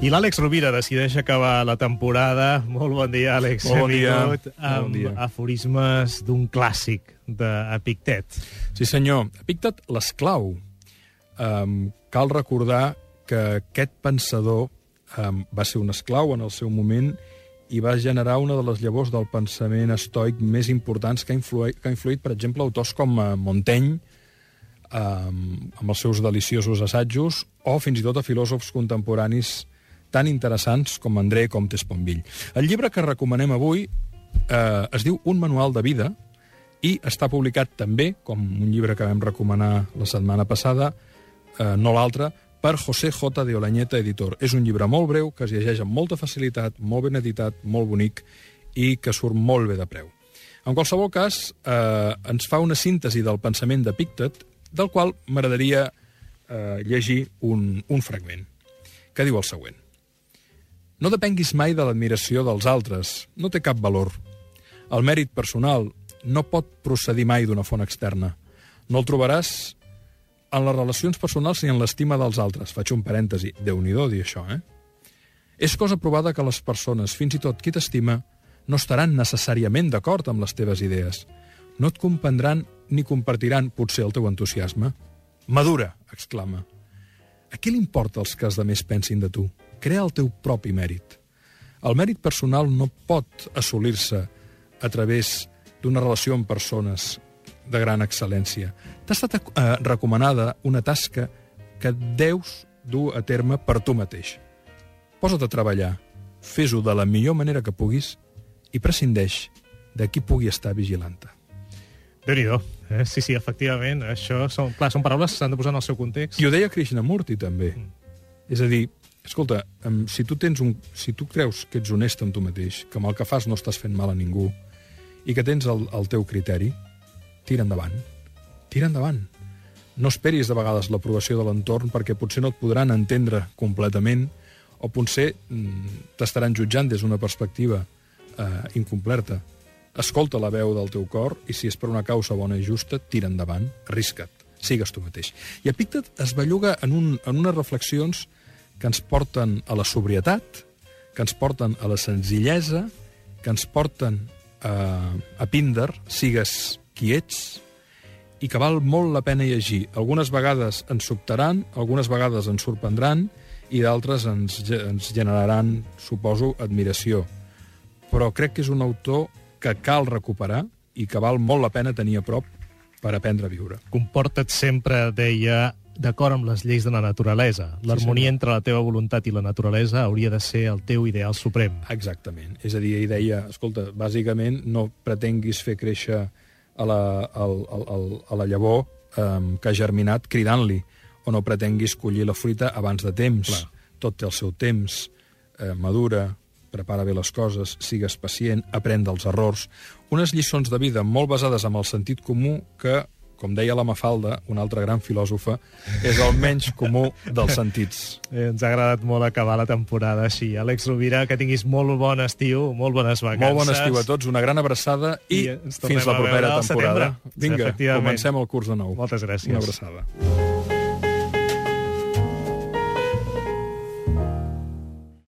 I l'Àlex Rovira decideix acabar la temporada. Molt bon dia, Àlex. Molt bon dia. Amb bon dia. aforismes d'un clàssic d'Epictet. Sí, senyor. Epictet, l'esclau. Um, cal recordar que aquest pensador um, va ser un esclau en el seu moment i va generar una de les llavors del pensament estoic més importants que ha influït, que ha influït per exemple, autors com uh, Montaigne, amb els seus deliciosos assajos, o fins i tot a filòsofs contemporanis tan interessants com André Comtes Ponville. El llibre que recomanem avui eh, es diu Un manual de vida i està publicat també, com un llibre que vam recomanar la setmana passada, eh, no l'altre, per José J. de Olañeta, editor. És un llibre molt breu, que es llegeix amb molta facilitat, molt ben editat, molt bonic i que surt molt bé de preu. En qualsevol cas, eh, ens fa una síntesi del pensament de Pictet, del qual m'agradaria eh, llegir un, un fragment, que diu el següent. No depenguis mai de l'admiració dels altres, no té cap valor. El mèrit personal no pot procedir mai d'una font externa. No el trobaràs en les relacions personals ni en l'estima dels altres. Faig un parèntesi. déu nhi dir això, eh? És cosa provada que les persones, fins i tot qui t'estima, no estaran necessàriament d'acord amb les teves idees. No et comprendran ni compartiran, potser, el teu entusiasme. Madura, exclama. A qui li importa els que els demés pensin de tu? Crea el teu propi mèrit. El mèrit personal no pot assolir-se a través d'una relació amb persones de gran excel·lència. T'ha estat eh, recomanada una tasca que deus dur a terme per tu mateix. Posa't a treballar, fes-ho de la millor manera que puguis i prescindeix de qui pugui estar vigilant-te. déu nhi eh? Sí, sí, efectivament. Això són, clar, són paraules que s'han de posar en el seu context. I ho deia Krishnamurti, també. Mm. És a dir, escolta, si tu, tens un, si tu creus que ets honest amb tu mateix, que amb el que fas no estàs fent mal a ningú, i que tens el, el teu criteri, tira endavant. Tira endavant. No esperis de vegades l'aprovació de l'entorn perquè potser no et podran entendre completament o potser mm, t'estaran jutjant des d'una perspectiva eh, incompleta. Escolta la veu del teu cor i si és per una causa bona i justa, tira endavant, arrisca't, sigues tu mateix. I Epictet es belluga en, un, en unes reflexions que ens porten a la sobrietat, que ens porten a la senzillesa, que ens porten a, a Pinder, sigues qui ets, i que val molt la pena llegir. Algunes vegades ens sobtaran, algunes vegades ens sorprendran, i d'altres ens, ens generaran, suposo, admiració. Però crec que és un autor que cal recuperar i que val molt la pena tenir a prop per aprendre a viure. Comporta't sempre, deia, d'acord amb les lleis de la naturalesa. L'harmonia senyor. entre la teva voluntat i la naturalesa hauria de ser el teu ideal suprem. Exactament. És a dir, ell deia, escolta, bàsicament no pretenguis fer créixer a la, al, al, al, a la llavor um, que ha germinat cridant-li, o no pretenguis collir la fruita abans de temps. Clar. Tot té el seu temps, eh, madura, prepara bé les coses, sigues pacient, aprèn dels errors. Unes lliçons de vida molt basades en el sentit comú que, com deia la Mafalda, una altra gran filòsofa, és el menys comú dels sentits. Eh, ens ha agradat molt acabar la temporada així. Àlex Rovira, que tinguis molt bon estiu, molt bones vacances. Molt bon estiu a tots, una gran abraçada i, I fins la propera temporada. Vinga, comencem el curs de nou. Moltes gràcies. Una abraçada.